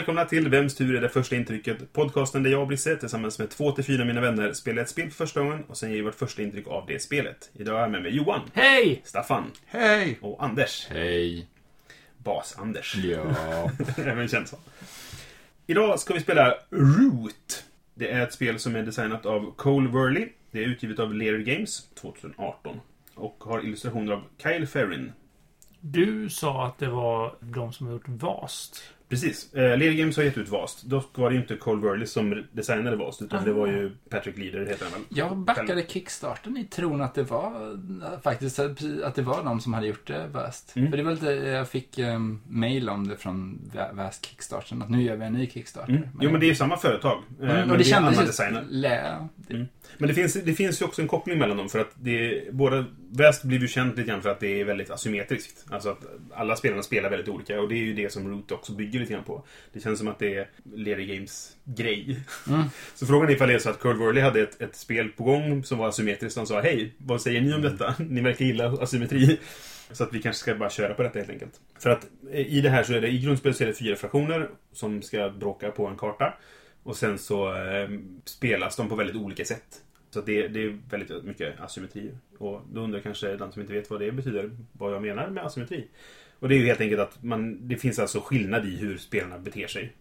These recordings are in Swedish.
Välkomna till Vems tur är det första intrycket? Podcasten där jag och Brisse tillsammans med två till fyra av mina vänner spelar ett spel för första gången och sen ger vårt första intryck av det spelet. Idag är jag med mig Johan, Hej! Staffan Hej! och Anders. Hej. Bas-Anders. Ja. Även känd som. Idag ska vi spela Root. Det är ett spel som är designat av Cole Worley. Det är utgivet av Lear Games 2018. Och har illustrationer av Kyle Ferrin. Du sa att det var de som har gjort Vast. Precis. Eh, Lear Games har gett ut Vast. Dock var det ju inte Cole Worley som designade Vast, utan det var ju Patrick Leader, heter han väl? Jag backade kickstarten i tron att det var faktiskt att det var de som hade gjort det Vast. Mm. För det var lite, jag fick um, mail om det från Va- Vast kickstarten, att nu gör vi en ny kickstarter. Mm. Jo, men det är ju samma företag. Eh, Mm, men och det det kändes ju... Lä, det, Mm. Men det finns, det finns ju också en koppling mellan dem för att det är, båda, Väst blir ju känt lite grann för att det är väldigt asymmetriskt. Alltså att alla spelarna spelar väldigt olika och det är ju det som Root också bygger lite grann på. Det känns som att det är Leary Games grej. Mm. Så frågan är ifall det är så att Curl Worley hade ett, ett spel på gång som var asymmetriskt. Han sa hej, vad säger ni om detta? Ni verkar gilla asymmetri. Så att vi kanske ska bara köra på detta helt enkelt. För att eh, i det här så är det, i grundspelet så är det fyra fraktioner som ska bråka på en karta. Och sen så eh, spelas de på väldigt olika sätt. Så det, det är väldigt mycket asymmetri. Och då undrar kanske den som inte vet vad det betyder, vad jag menar med asymmetri. Och det är ju helt enkelt att man, det finns alltså skillnad i hur spelarna beter sig.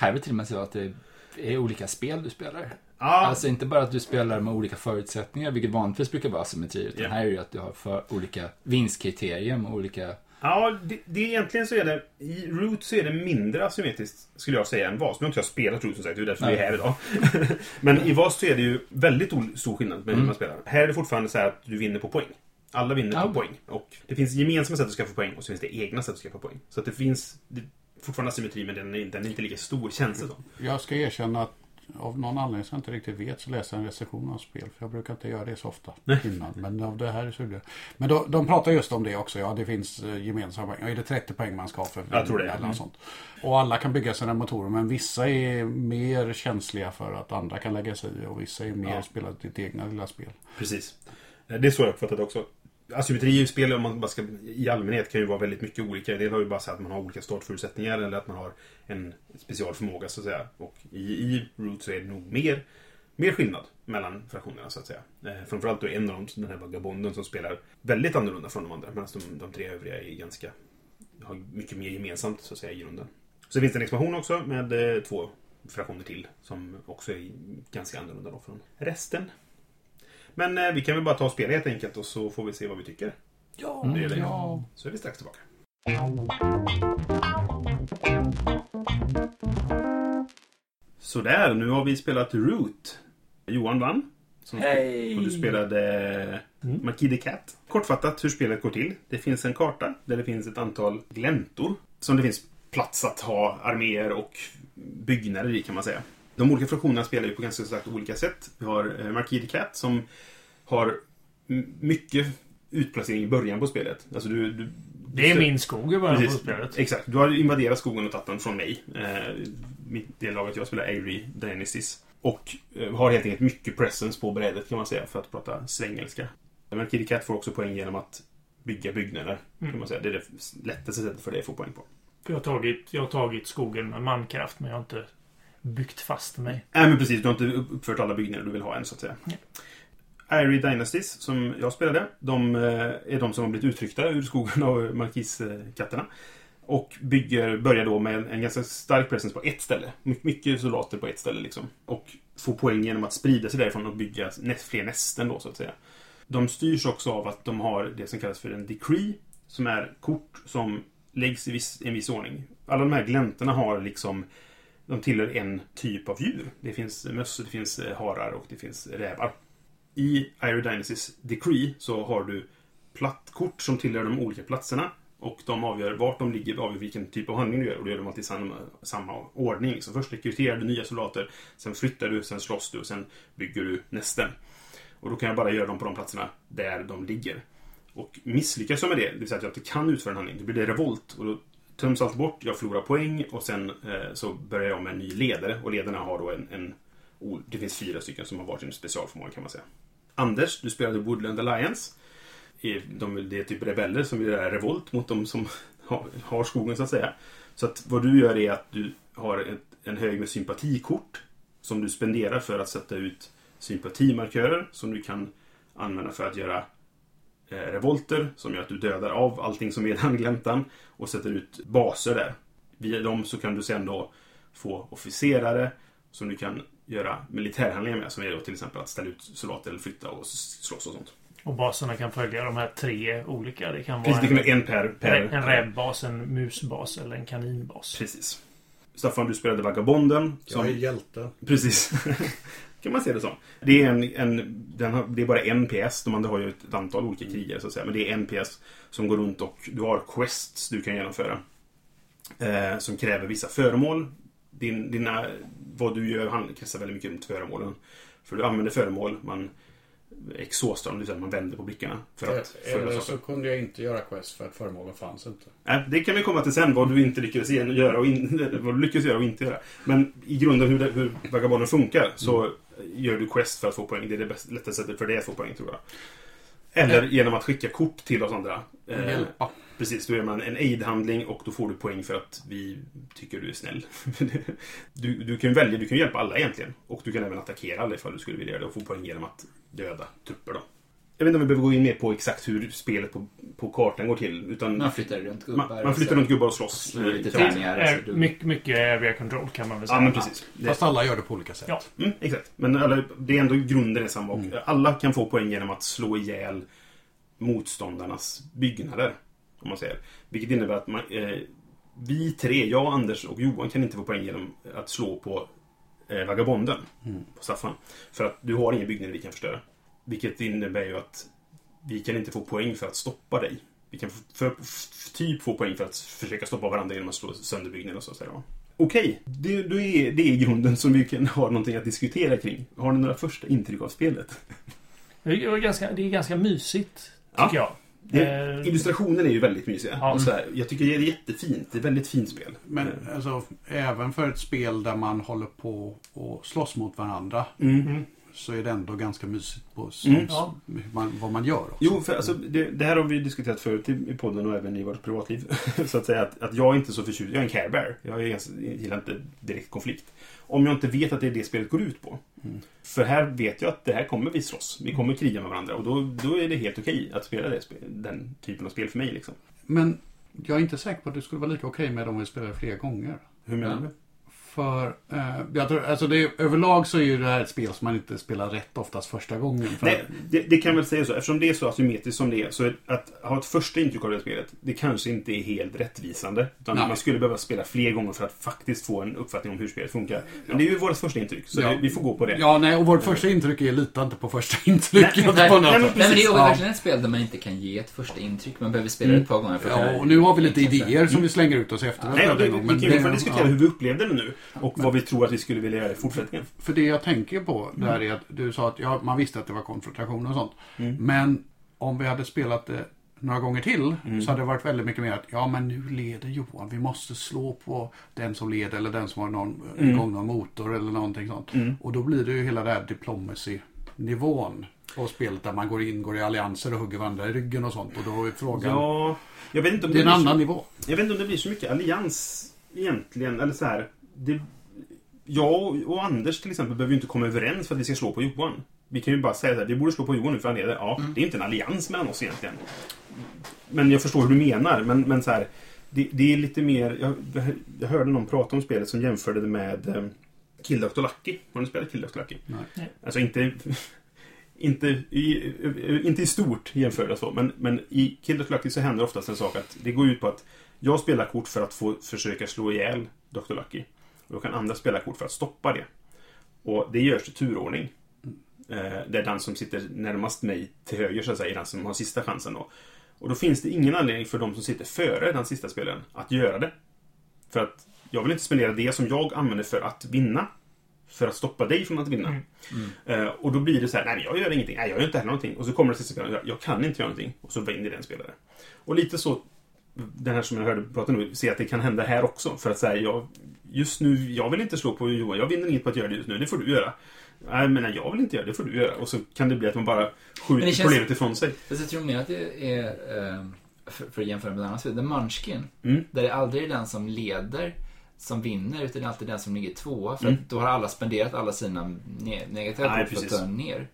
här är det till och med så att det är olika spel du spelar. Ja, Alltså inte bara att du spelar med olika förutsättningar, vilket vanligtvis brukar vara asymmetri, utan Ja. här är det ju att du har för olika vinstkriterier med olika... ja det, det egentligen så är det, i Root så är det mindre asymmetriskt skulle jag säga än VAS. Nu har inte jag spelat Root som sagt, det är därför vi är Nej. här idag. Men i VAS så är det ju väldigt stor skillnad med hur Mm. man spelar. Här är det fortfarande så här att du vinner på poäng. Alla vinner Ja. på poäng. Och det finns gemensamma sätt att skaffa poäng och så finns det egna sätt att skaffa poäng. Så att det finns det, fortfarande asymmetri men den är, den är inte lika stor känns det som. Jag ska erkänna att av någon anledning som jag inte riktigt vet så läser jag en recension av spel. För jag brukar inte göra det så ofta innan. Men av det här det. Men då, de pratar just om det också. Ja, det finns eh, gemensamma poäng. Är det 30 poäng man ska ha för Jag tror det, Eller mm. något sånt. Och alla kan bygga sina motorer. Men vissa är mer känsliga för att andra kan lägga sig i. Och vissa är mer Ja. spela ditt egna lilla spel. Precis. Det är så jag uppfattat det också. Asymmetri i spel om man bara ska, i allmänhet kan ju vara väldigt mycket olika. Det har ju bara så att man har olika startförutsättningar eller att man har en specialförmåga så att säga. Och i, i Root så är det nog mer, mer skillnad mellan fraktionerna så att säga. Eh, framförallt då en av dem, den här vagabonden som spelar väldigt annorlunda från de andra. Medan de, de tre övriga är ganska, har mycket mer gemensamt så att säga i grunden. Så finns det en expansion också med eh, två fraktioner till som också är ganska annorlunda då från resten. Men eh, vi kan väl bara ta och spela helt enkelt och så får vi se vad vi tycker. Ja. Det är det. Ja. Så är vi strax tillbaka. Sådär, nu har vi spelat Root. Johan vann. Som Hej! Och du spelade Mm. Marquis de Cat. Kortfattat hur spelet går till. Det finns en karta där det finns ett antal gläntor. Som det finns plats att ha arméer och byggnader i kan man säga. De olika fraktionerna spelar ju på ganska sagt olika sätt. Vi har eh, Marquis de Cat som har mycket utplacering i början på spelet. Alltså du, du, Det är min skog i början på Precis. spelet. Exakt. Du har invaderat skogen och tagit den från mig. Eh, mitt, det laget jag spelar, Avery Dynasties. Och eh, har helt enkelt mycket presence på brädet kan man säga för att prata svengelska. Men Kitty Cat får också poäng genom att bygga byggnader. Mm. Kan man säga. Det är det lättaste sättet för dig att få poäng på. Jag, har tagit, jag har tagit skogen med mankraft men jag har inte byggt fast mig. Nej men precis, du har inte uppfört alla byggnader du vill ha än så att säga. Nej. Irie Dynasties, som jag spelade, de eh, är de som har blivit uttryckta ur skogen av markiskatterna. Och bygger, börjar då med en, en ganska stark presence på ett ställe. My, mycket soldater på ett ställe liksom. Och får poäng genom att sprida sig därifrån och bygga fler nästen då så att säga. De styrs också av att de har det som kallas för en decree. Som är kort som läggs i viss, en viss ordning. Alla de här gläntorna har liksom de tillhör en typ av djur. Det finns möss, det finns eh, harar och det finns rävar. I Iron Decree så har du plattkort som tillhör de olika platserna. Och de avgör vart de ligger, avgör vilken typ av handling du gör. Och då gör de alltid samma, samma ordning. Så först rekryterar du nya soldater, sen flyttar du, sen slåss du och sen bygger du nästen. Och då kan jag bara göra dem på de platserna där de ligger. Och misslyckas jag med det, det vill säga att jag inte kan utföra en handling, då blir det revolt. Och då töms allt bort, jag förlorar poäng och sen eh, så börjar jag med en ny ledare. Och ledarna har då en, en oh, Det finns fyra stycken som har varsin specialförmåga kan man säga. Anders, du spelade Woodland Alliance. De, det är typ rebeller som vill göra revolt mot de som har, har skogen så att säga. Så att vad du gör är att du har ett, en hög med sympatikort som du spenderar för att sätta ut sympatimarkörer som du kan använda för att göra revolter som gör att du dödar av allting som är i den gläntan och sätter ut baser där. Via dem så kan du sen då få officerare som du kan göra militärhandlingar med som är då till exempel att ställa ut soldater eller flytta och slåss och sånt. Och baserna kan följa de här tre olika. Det kan Precis, vara det kan en, en per... per en rävbas, en musbas eller en kaninbas. Precis. Staffan, du spelade Vagabonden. Som... Jag är hjälte. Precis. kan man se det som. Det är, en, en, har, det är bara en PS. De andra har ju ett antal olika krigare så att säga. Men det är en PS som går runt och du har quests du kan genomföra. Eh, som kräver vissa föremål. Din, dina, vad du gör kretsar väldigt mycket runt föremålen. För du använder föremål. Man exhaustar dem, det man vänder på blickarna. För att göra Eller så kunde jag inte göra quest för att föremålen fanns inte. Nej, det kan vi komma till sen, vad du inte lyckades göra och in, vad du lyckas göra och inte göra. Men i grunden hur, det, hur Vagabonden funkar så gör du quest för att få poäng. Det är det bästa, lättaste sättet för dig att få poäng, tror jag. Eller genom att skicka kort till oss andra. Eh, Hjälpa. Precis, då gör man en aid-handling och då får du poäng för att vi tycker du är snäll. du, du kan välja, du kan hjälpa alla egentligen. Och du kan även attackera alla ifall du skulle vilja göra det och få poäng genom att döda trupper då. Jag vet inte om vi behöver gå in mer på exakt hur spelet på, på kartan går till. Utan Man flyttar runt gubbar. man, man flyttar runt gubbar och slåss. lite man- tärningar. Är, alltså, du- mycket, mycket area control kan man väl säga. Ja, men precis. Det, Fast alla gör det på olika sätt. Ja. mm, exakt. Men alla, det är ändå grunden är samma. Mm. alla kan få poäng genom att slå ihjäl motståndarnas byggnader. Om man säger. Vilket innebär att man, eh, vi tre, jag, Anders och Johan kan inte få poäng genom att slå på eh, Vagabonden. Mm. På Staffan. För att du har ingen byggnad vi kan förstöra. Vilket innebär ju att vi kan inte få poäng för att stoppa dig. Vi kan för, f- typ få poäng för att försöka stoppa varandra genom att slå sönder byggnader och så. här, va. Okej, det, då är, det är grunden som vi kan ha någonting att diskutera kring. Har ni några första intryck av spelet? Det är ganska, det är ganska mysigt, Ja. tycker jag. Det, Eh, illustrationen är ju väldigt mysiga. Ja. Här, jag tycker det är jättefint. Det är ett väldigt fint spel. Men Eh, alltså, även för ett spel där man håller på och slåss mot varandra mm. Så är det ändå ganska mysigt på Mm. Ja. man, vad man gör också. Jo, för alltså, det, det här har vi diskuterat förut i, podden och även i vårt privatliv. så att säga att, att jag är inte så förtjust. Jag är en care bear. Jag, är jag gillar inte direkt konflikt. Om jag inte vet att det är det spelet går ut på. Mm. För här vet jag att det här kommer vi slåss. Vi kommer kriga med varandra och då, då är det helt okej att spela det, den typen av spel för mig. Liksom. Men jag är inte säker på att det skulle vara lika okej med om vi spelar fler gånger. Hur menar du? För eh, jag tror, alltså det, överlag så är ju det här ett spel som man inte spelar rätt oftast första gången. För, Nej, det, det kan väl säga så. Eftersom det är så asymmetriskt som det är. Så att ha ett första intryck av det här spelet. Det kanske inte är helt rättvisande. Utan Nej. man skulle behöva spela fler gånger för att faktiskt få en uppfattning om hur spelet funkar. Men det är ju vårt första intryck. Så Ja. det, vi får gå på det. Ja, nej, och vårt första intryck är lita inte på första intrycket. Nej, Nej, nej, men Nej, men det är ju Ja. verkligen ett spel där man inte kan ge ett första intryck. Man behöver spela Mm. ett par gånger för att Ja, och nu har vi lite idéer som vi slänger ut oss efter. Nej, och det, vi Men kan det- fortfarande diskutera ja. hur vi upplevde det nu. Och vad vi tror att vi skulle vilja göra i fortsättningen. För det jag tänker på där är att du sa att ja, man visste att det var konfrontation och sånt. Mm. Men om vi hade spelat det några gånger till Mm. så hade det varit väldigt mycket mer att ja men nu leder Johan. Vi måste slå på den som leder eller den som har någon Mm. igång någon motor eller någonting sånt. Och då blir det ju hela det här diplomacy-nivån på spelet där man går in, går i allianser och hugger varandra i ryggen och sånt. Och då är frågan... Ja, jag vet inte om det är en annan så, nivå. Jag vet inte om det blir så mycket allians egentligen. Eller så här. Det, jag och- Anders till exempel behöver ju inte komma överens för att vi ska slå på Johan. Vi kan ju bara säga att vi borde slå på Johan nu för han leder. Ja, det är inte en allians mellan oss egentligen. Men jag förstår hur du menar. Men, men så här, det, det är lite mer... Jag, jag hörde någon prata om spelet som jämförde det med eh, Kill Dr. Lucky. Har ni spelat Kill Dr. Lucky? Nej. Alltså inte... Inte i, inte i stort jämförda så, men, men i Kill Dr. Lucky så händer oftast en sak att det går ut på att jag spelar kort för att få försöka slå ihjäl Dr. Lucky. Och då kan andra spela kort för att stoppa det. Och det görs i turordning. Eh, där den som sitter närmast mig till höger så att säga är den som har sista chansen då. Och då finns det ingen anledning för de som sitter före den sista spelaren att göra det. För att jag vill inte spendera det som jag använder för att vinna. För att stoppa dig från att vinna. Eh, och då blir det så här, nej jag gör ingenting, nej jag gör inte heller någonting. Och så kommer det sista spelaren, jag, jag kan inte göra någonting. Och så vinner den spelare. Och lite så, den här som jag hörde prata nu, se att det kan hända här också. För att säga, jag, just nu, jag vill inte slå på Johan, jag vinner inget på att göra det just nu, det får du göra. Nej men jag vill inte göra det, det får du göra. Och så kan det bli att man bara skjuter känns- problemet ifrån sig. Fast jag tror mer att det är, eh, för, att jämföra med ett annat spel, The Munchkin. Mm. Där det aldrig är den som leder som vinner, utan det är alltid den som ligger tvåa. För Mm. då har alla spenderat alla sina ne- negativa kort för att ta ner.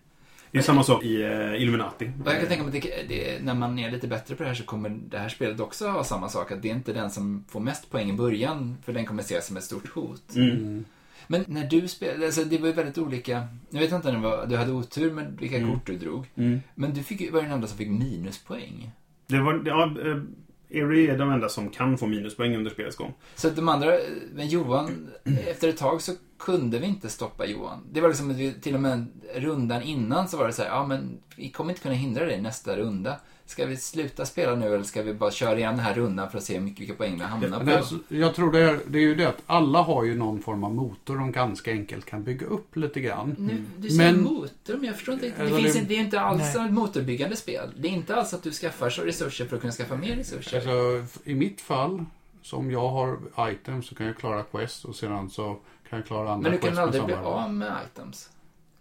Det är samma sak i eh, Illuminati. Och jag kan tänka mig att det, det, när man är lite bättre på det här så kommer det här spelet också ha samma sak. Att det är inte den som får mest poäng i början, för den kommer ses som ett stort hot. Mm. Men när du spelade, alltså det var ju väldigt olika. Jag vet inte var, du hade otur med vilka Mm. kort du drog. Mm. Men du fick, var den enda som fick minuspoäng. Det var, ja, eh, Erie är de enda som kan få minuspoäng under spelets gång. Så att de andra, men Johan, efter ett tag så kunde vi inte stoppa Johan. Det var liksom att vi, till och med rundan innan så var det så här, ja men vi kommer inte kunna hindra dig nästa runda. Ska vi sluta spela nu eller ska vi bara köra igen den här rundan för att se hur mycket, vilka poäng vi hamnar på? alltså, jag tror det är, det är ju det att alla har ju någon form av motor de ganska enkelt kan bygga upp lite grann. Nu, du säger Men- motor, men jag förstår inte. Det, Alltså, finns det- inte, det är ju inte alls Nej. ett motorbyggande spel. Det är inte alls att du skaffar så resurser för att kunna skaffa mer resurser. Alltså, I mitt fall, som jag har items så kan jag klara quest och sedan så kan jag klara andra men du kan quest aldrig bli av med items.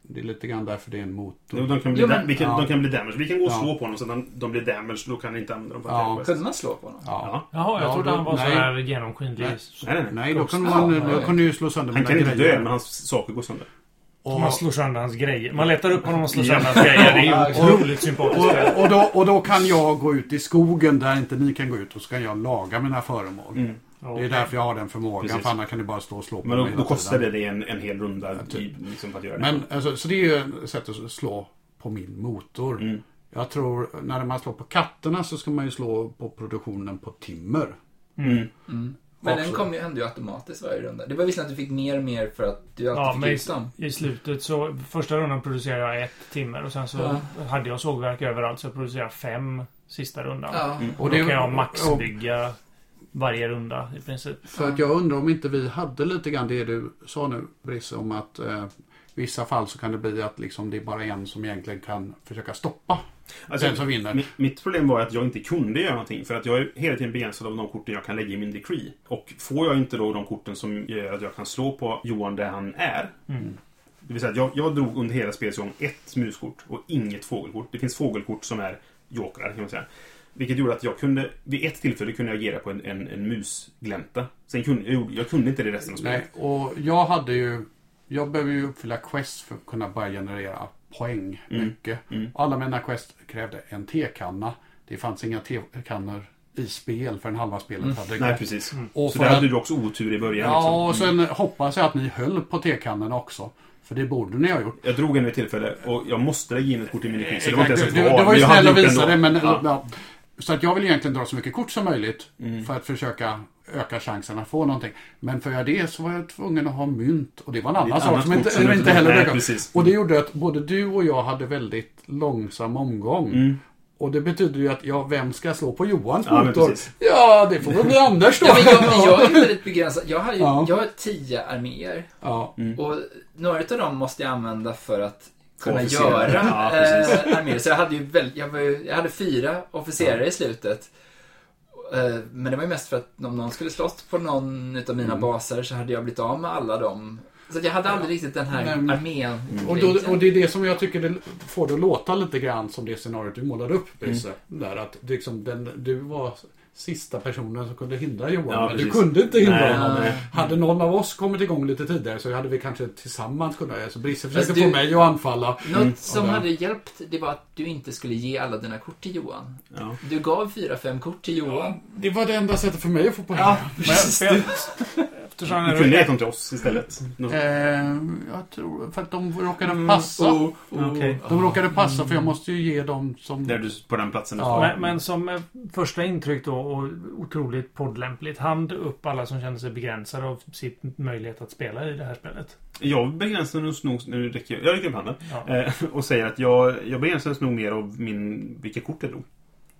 Det är lite grann därför det är en motor. De, de, kan bli Jo, men- vi kan, ja. de kan bli damage. Vi kan gå och Ja. slå på dem så att de, de blir damage. Då kan ni inte använda dem på Ja. Kunde man slå på dem? Ja. Jaha, jag Ja, trodde då- han var nej. så här genomskinlig. Nej. Nej, nej, nej. Nej, då kunde Ja, man ja, då ja. kunde ju slå sönder Han kan inte grejer. dö, men hans saker går sönder. Och, Man slår sönder hans grejer. Man letar upp honom och slår Ja. sönder hans grejer. Det är otroligt sympatiskt. och, och, då, och då kan jag gå ut i skogen där inte ni kan gå ut och så kan jag laga mina föremål. Mm. Det är därför jag har den förmågan. Precis. För annars kan du bara stå och slå på Men då, då kostar det dig en, en hel runda i, liksom, för att göra det. Men alltså, så det är ju ett sätt att slå på min motor. Mm. Jag tror när man slår på katterna så ska man ju slå på produktionen på timmer. Mm. Men Också. den kom ju ändå automatiskt varje runda. Det var visserligen att du fick mer och mer för att du alltid Ja, fick men ut dem. i, slutet så... Första rundan producerade jag ett timmer och sen så Ja. hade jag sågverk överallt så jag producerade fem sista rundan. Ja. Mm. Och då det- kan jag och- maxbygga varje runda i princip. För att jag undrar om inte vi hade lite grann det du sa nu, Brisse, om att eh, vissa fall så kan det bli att liksom, det är bara en som egentligen kan försöka stoppa Alltså, den som vinner. mi- Mitt problem var att jag inte kunde göra någonting. För att jag är hela tiden begränsad av de korten jag kan lägga i min decree. Och får jag inte då de korten som gör att jag kan slå på Johan där han är. Mm. Det vill säga att jag, jag drog under hela spelets gång ett muskort och inget fågelkort. Det finns fågelkort som är jokrar kan man säga. Vilket gjorde att jag kunde, vid ett tillfälle kunde jag agera på en, en, en musglänta. Sen kunde jag, jag kunde inte det resten av spelet. Nej, och jag hade ju... Jag behöver ju uppfylla quest för att kunna börja generera poäng Mm. mycket. Mm. Alla mina quest krävde en tekanna. Det fanns inga tekannor i spel för en halva spelet Mm. hade Nej, gått. precis. Och Så där att- hade du också otur i början. Ja, och liksom. Mm. sen hoppas jag att ni höll på tekannorna också. För det borde ni ha gjort. Jag drog en vid tillfälle och jag måste lägga in ett kort i min decree. Så det var inte ens du, ett du val. var ju men jag hade snäll och visade det, men... Ja. Ja. Så att jag vill egentligen dra så mycket kort som möjligt Mm. för att försöka öka chansen att få någonting. Men för att göra det så var jag tvungen att ha mynt. Och det var en annan sak som inte, som inte- heller dök upp. Och det gjorde att både du och jag hade väldigt långsam omgång. Mm. Och det betyder ju att, ja, vem ska slå på Johans Ja, motor? Ja, det får väl bli Anders då. Ja, men jag, men jag är väldigt begränsad. Jag har ju Ja. jag har tio arméer. Ja. Mm. Och några av dem måste jag använda för att kunna Officerare. göra Ja, eh. Så jag hade ju väl, jag, var jag hade fyra officerare i slutet. Eh, men det var ju mest för att om någon skulle slåss på någon utav mina Mm. baser så hade jag blivit av med alla dem. Så jag hade aldrig riktigt den här men- armén Och, då, och det är det som jag tycker det får det att låta lite grann som det scenariot du målade upp, Brisse. Mm. Där att liksom den, du var sista personen som kunde hindra Johan. Ja, men du kunde inte hindra Nej, honom. nej. Hade någon av oss kommit igång lite tidigare så hade vi kanske tillsammans kunnat... Alltså Brisse försöker Fast du- få mig att anfalla. Något som Och där- hade hjälpt, det var att du inte skulle ge alla dina kort till Johan. Ja. Du gav fyra, fem kort till Johan. Det var det enda sättet för mig att få poäng. Ja, eftersom Du kunde gett dem till oss istället. Eh, jag tror... För att de råkade Mm, passa. oh, oh. Okej. De råkade passa för jag måste ju ge dem som... Där du, på den platsen Ja. Men, men som eh, första intryck då och otroligt poddlämpligt. Hand upp alla som känner sig begränsade av sin möjlighet att spela i det här spelet. Jag begränsar nog nog... Nu räcker jag, jag räcker upp handen. Ja. Eh, och säger att jag, jag begränsades nog mer av min, vilka kort jag drog.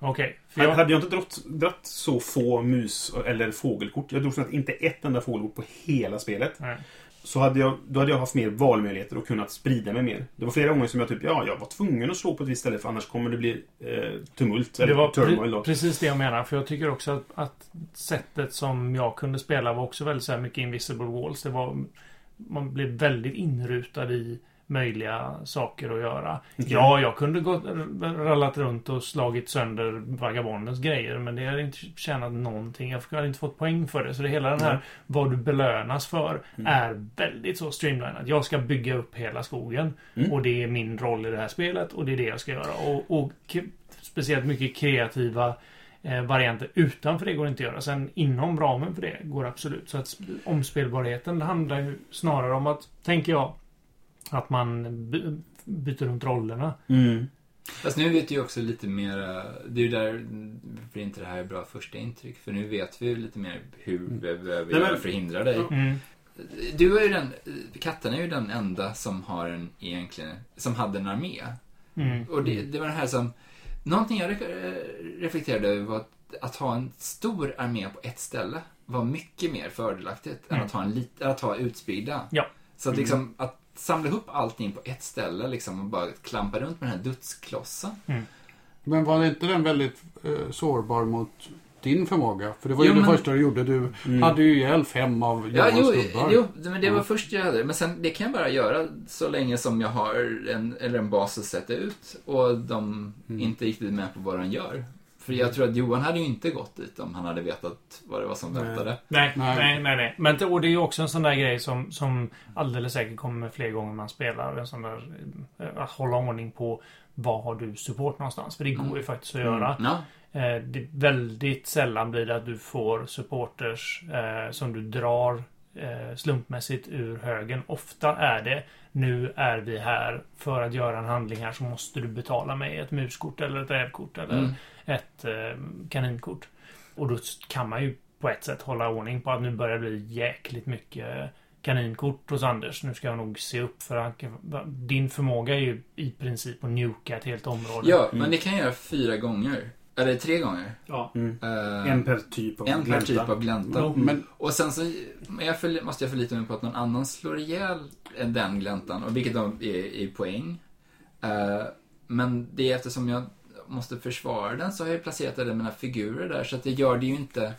Okej. Hade jag- hade jag inte dratt så få mus eller fågelkort, jag drog snart inte ett enda fågelkort på hela spelet. Nej. Så hade jag, då hade jag haft mer valmöjligheter och kunnat sprida mig mer. Det var flera gånger som jag typ, ja, jag var tvungen att slå på ett visst ställe för annars kommer det bli eh, tumult. Eller Det var turmoil då. precis det jag menar. För jag tycker också att, att sättet som jag kunde spela var också väldigt så mycket invisible walls. Det var... Man blev väldigt inrutad i möjliga saker att göra. Ja, jag kunde gått, rallat runt och slagit sönder vagabondens grejer. Men det hade inte tjänat någonting. Jag hade inte fått poäng för det. Så det hela den här, Nej. vad du belönas för, Mm. är väldigt så streamlinat. Jag ska bygga upp hela skogen. Mm. Och det är min roll i det här spelet. Och det är det jag ska göra. Och, och speciellt mycket kreativa eh, varianter utanför det går inte att göra. Sen inom ramen för det går absolut. Så att sp- omspelbarheten handlar ju snarare om att, tänker jag, att man by- byter runt rollerna. Mm. Fast nu vet vi ju också lite mer, det är ju där, för inte det här är bra första intryck. För nu vet vi ju lite mer hur vi behöver Nej, men- för att hindra dig. Mm. Du är ju den, katten är ju den enda som har en, egentligen, som hade en armé. Mm. Och det, det var det här som, någonting jag re- reflekterade över var att, att ha en stor armé på ett ställe var mycket mer fördelaktigt än Mm. att ha en lit, att ha utspridda. Ja. Så att liksom, att samla ihop allting på ett ställe liksom och bara klampa runt med den här dödsklossen. Men var inte den väldigt eh, sårbar mot din förmåga? För det var ju Jo, det men- första du gjorde. Du Mm. hade ju ihjäl fem av Ja, Johans jo, gubbar. jo, men det var Ja. först jag hade det. Men sen, det kan jag bara göra så länge som jag har en, eller en bas att sätta ut och de Mm. inte riktigt är med på vad de gör. För jag tror att Johan hade ju inte gått dit om han hade vetat vad det var som väntade. Nej, Nej. nej, nej, nej. Men det- och det är ju också en sån där grej som, som alldeles säkert kommer fler gånger man spelar. En sån där, eh, att hålla ordning på var har du support någonstans? För det går Mm. ju faktiskt att göra. Ja, Eh, det väldigt sällan blir det att du får supporters eh, som du drar eh, slumpmässigt ur högen. Ofta är det nu är vi här för att göra en handling här så måste du betala mig ett muskort eller ett rävkort eller Mm. ett eh, kaninkort. Och då kan man ju på ett sätt hålla ordning på att nu börjar det bli jäkligt mycket kaninkort hos Anders. Nu ska jag nog se upp för att din förmåga är ju i princip att nuka ett helt område. ja men det kan jag göra fyra gånger. Eller tre gånger. Ja. Mm. Eh, En per typ av en per glänta. typ av glänta. Ja, men Och sen så jag förli- måste jag förlita mig på att någon annan slår ihjäl den gläntan, och vilket då är i poäng. Eh, men det är eftersom jag måste försvara den så har jag placerat alla mina figurer där, så att det gör det ju inte...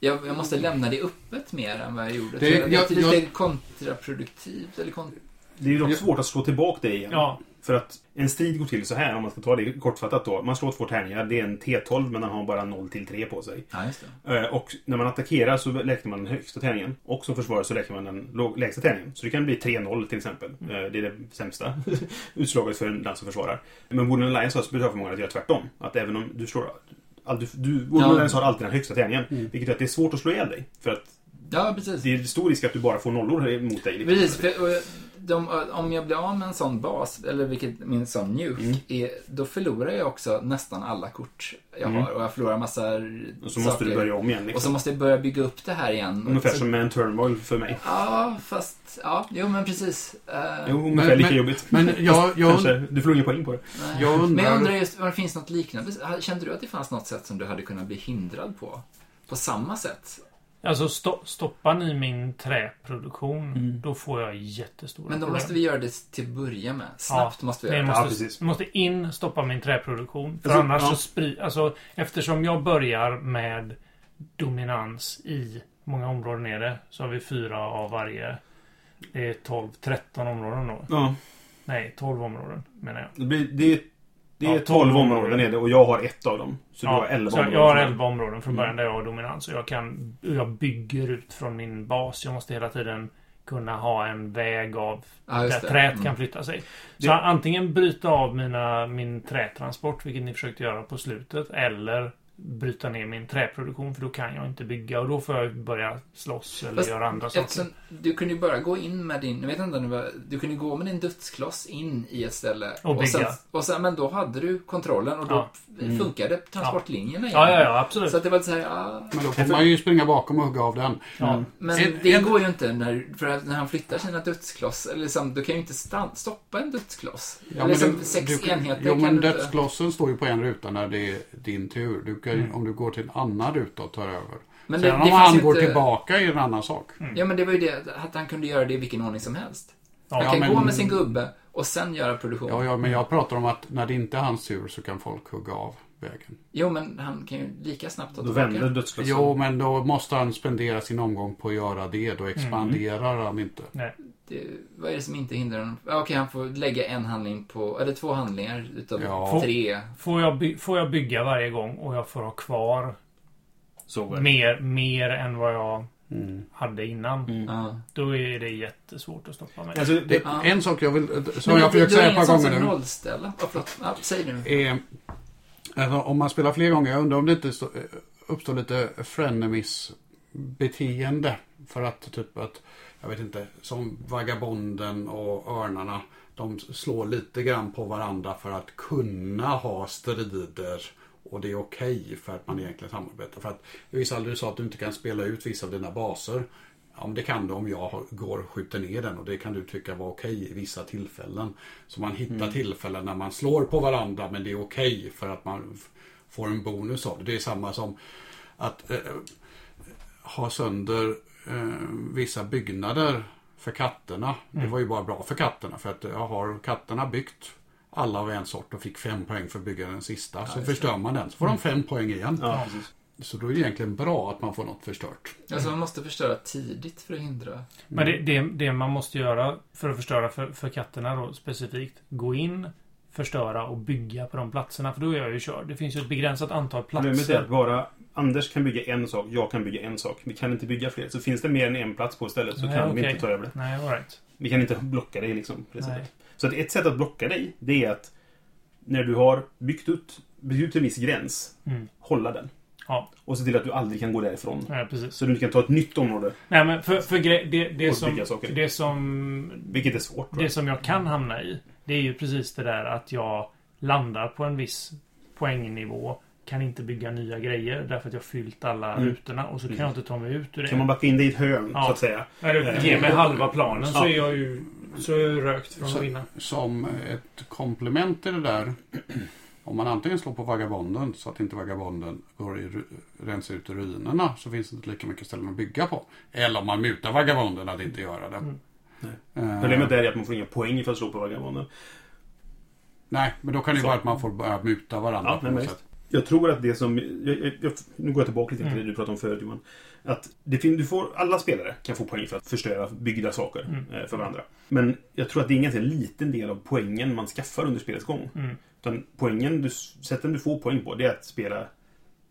Jag, jag måste lämna det öppet mer än vad jag gjorde. Det- Det, jag, jag- det är lite jag- kontraproduktivt, eller kon... Det är ju dock svårt att slå tillbaka det igen. Ja. För att en strid går till så här, om man ska ta det kortfattat då. Man slår två tärningar, det är en T12 men den har bara 0 till 3 på sig. Ja, just det. Eh, Och när man attackerar så räknar man den högsta tärningen. Och som försvarare så räknar man den lägsta tärningen. Så det kan bli 3-0 till exempel. Eh, Det är det sämsta utslaget för den som försvarar. Men Wooden Alliance har specialförmågan att göra tvärtom. Att även om du slår... Du, du, Wooden Ja. Alliance har alltid den högsta tärningen. Vilket gör att det är svårt att slå ihjäl dig. För att Ja, precis. det är stor risk att du bara får nollor emot dig. liksom. Precis, för, och de, om jag blir av med en sån bas, eller vilket min sån nuke, Mm. är, då förlorar jag också nästan alla kort jag Mm. har. Och jag förlorar massa Och så måste du börja om igen. Och Liksom. så måste jag börja bygga upp det här igen. Ungefär så, som med en turmoil för mig. Ja, fast... Ja, jo men precis. Eh, Jo, ungefär Men- lika men- jobbigt. Men jag, jag, Kanske, du får ingen poäng på det. nej. jag Men jag undrar... undrar just om det finns något liknande. Kände du att det fanns något sätt som du hade kunnat bli hindrad på? På samma sätt? Alltså sto stoppar ni min träproduktion, Mm. då får jag jättestora Men då problem. måste vi göra det till att börja med. Snabbt måste vi göra det. Ja, måste, precis. måste in, stoppa min träproduktion. För Alltså, annars ja. så spri, alltså, Eftersom jag börjar med dominans i många områden är det. Så har vi fyra av varje. Det är 12, 13 områden då. Ja, Nej, 12 områden menar jag. det, blir, det, det är Ja, 12 12 områden är det och jag har ett av dem. Så du har 11 så områden. jag har kvar. 11 områden från början Mm. där jag har dominans. Och jag, kan, jag bygger ut från min bas. Jag måste hela tiden kunna ha en väg av Ja, där det. träet Mm. kan flytta sig. Så Det- antingen bryta av mina, min trätransport, vilket ni försökte göra på slutet, eller bryta ner min träproduktion för då kan jag inte bygga och då får jag börja slåss eller Fast göra andra saker. Eftersom du kunde ju bara gå in med din, jag vet inte var, du kunde gå med din dödskloss in i ett ställe. Och bygga. sen, och sen, men då hade du kontrollen och då Ja. Mm. funkade transportlinjerna igen. Ja, ja, ja, absolut. Så att det var så här, ja. Men då får man ju springa bakom och hugga av den. Ja. Men En- det en- går ju inte när, för när han flyttar sina dödskloss, eller liksom, du kan ju inte stan, stoppa en dödskloss. Ja, eller men liksom du- sex du, enheter Jo, men du inte... dödsklossen står ju på en ruta när det är din tur. Du kan, Mm. Om du går till en annan ruta och tar över. Men det, Sen det om fanns han går inte- tillbaka är en annan sak. Ja, men det var ju det, att han kunde göra det i vilken ordning som helst. Han Ja, kan men- gå med sin gubbe och sen göra produktion. Ja, ja, men jag pratar om att när det inte är hans tur så kan folk hugga av vägen. Jo, men han kan ju lika snabbt ta Då tillbaka. vänder dödsklossen. Jo, men då måste han spendera sin omgång på att göra det. Då expanderar han inte. Nej. Det, vad är det som inte hindrar honom? Ja, Okej, han får lägga en handling på, eller två handlingar utav Ja. tre. Får, jag by- får jag bygga varje gång och jag får ha kvar Sågverk. mer, mer än vad jag Mm. hade innan. Mm. Då är det jättesvårt att stoppa mig. Alltså, det, Ja. En sak jag vill, som Men jag försökt säga ett par gånger nu. nollställa? Ja, förlåt. Ja, säg nu. är, alltså, om man spelar fler gånger, jag undrar om det inte stå- uppstår lite frenemies-beteende. För att typ att, jag vet inte, som vagabonden och örnarna, de slår lite grann på varandra för att kunna ha strider. Och det är okej för att man egentligen samarbetar. För att Vissa du sa att du inte kan spela ut vissa av dina baser. Ja, men det kan du om jag går och skjuter ner den och det kan du tycka var okej i vissa tillfällen. Så man hittar tillfällen när man slår på varandra men det är okej för att man får en bonus av det. Det är samma som att eh, ha sönder eh, vissa byggnader för katterna. Det var ju bara bra för katterna för att jag har katterna byggt alla av en sort och fick fem poäng för att bygga den sista. så förstör man den så får de fem poäng igen. ja. Så då är det egentligen bra att man får något förstört. Alltså, man måste förstöra tidigt för att hindra. Men det, det, det man måste göra för att förstöra för, för katterna då specifikt. Gå in, förstöra och bygga på de platserna. För då är jag ju körd. Det finns ju ett begränsat antal Problemet är att platser. bara Anders kan bygga en sak, jag kan bygga en sak. Vi kan inte bygga fler. Så finns det mer än en plats på stället så Nej, kan vi okej. inte ta över det. Nej, all right. Vi kan inte blocka dig liksom. Det. Så att ett sätt att blocka dig, det är att när du har byggt ut, byggt ut en viss gräns, Mm. hålla den. Ja, Och se till att du aldrig kan gå därifrån. precis. Så du inte kan ta ett nytt område, Nej, men för, för det, det, som, det som... vilket är svårt. Det jag. som jag kan hamna i. Det är ju precis det där att jag landar på en viss poängnivå. Kan inte bygga nya grejer därför att jag fyllt alla Mm. rutorna och så kan jag inte ta mig ut ur det. Kan man backa in dig i ett hörn, Ja. så att säga. Eller ge mig halva planen så är jag ju så är jag rökt från Så- att vinna. Som ett komplement till det där. Om man antingen slår på vagabonden så att inte vagabonden går i rensar ut ruinerna så finns det inte lika mycket ställen att bygga på. Eller om man mutar vagabonden att inte göra det. Mm. Eh, Problemet är att man får inga poäng för att slå på vagabonden. Nej, men då kan det ju vara att man får börja muta varandra Ja, på nej, något sätt. Jag tror att det som... Jag, jag, jag, nu går jag tillbaka lite till Mm. det du pratade om förut Johan. Att det du får, alla spelare kan få poäng för att förstöra byggda saker Mm. eh, för varandra. Men jag tror att det är en ganska liten del av poängen man skaffar under spelets gång. Mm. Utan poängen, du, sätten du får poäng på, det är att spela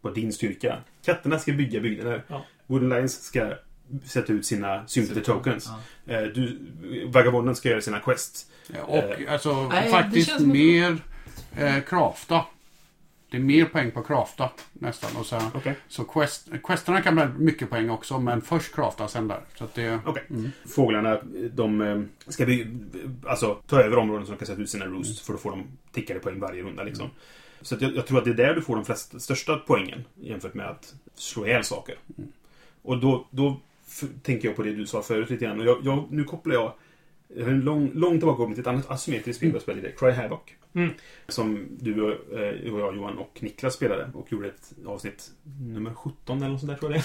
på din styrka. Katterna ska bygga byggnader. Ja. Wooden Lions ska sätta ut sina sympathy tokens. Ja. Eh, du, vagabonden ska göra sina quests. Ja, Och alltså Nej, faktiskt mer eh, crafta. Det är mer poäng på crafta nästan. Och så, Okej. så quest, questerna kan bli mycket poäng också men först crafta sen där. Så att det, Okej. Mm. Fåglarna, de eh, ska bygga, alltså, ta över områden som kan sätta ut sina roosts för att få dem tickade poäng varje runda. Liksom. Så att jag, jag tror att det är där du får de flesta, största poängen jämfört med att slå ihjäl saker. Och då, då tänker jag på det du sa förut lite grann. Och jag, jag, nu kopplar jag en lång, lång tillbakakoppling till ett annat asymmetriskt spel jag spelade, Cry Havoc. Mm. Som du och, eh, och jag, Johan och Niklas spelade och gjorde ett avsnitt nummer 17 eller något sånt där tror jag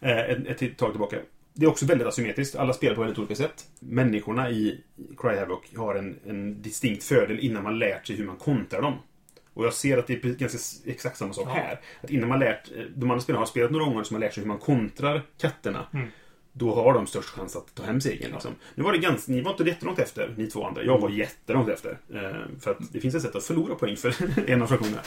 det är. Eh, ett, ett tag tillbaka. Det är också väldigt asymmetriskt. Alla spelar på väldigt olika sätt. Människorna i Cry Havoc har en, en distinkt fördel innan man lärt sig hur man kontrar dem. Och jag ser att det är ganska exakt samma sak Ja. här. Att innan man lärt, eh, de andra spelarna har spelat några gånger som har lärt sig hur man kontrar katterna. Mm. Då har de störst chans att ta hem segern. Liksom. Nu var det ganska, ni var inte jättelångt efter, ni två andra. Jag var jättelångt efter. Eh, för att det finns ett sätt att förlora poäng för en av fraktionerna.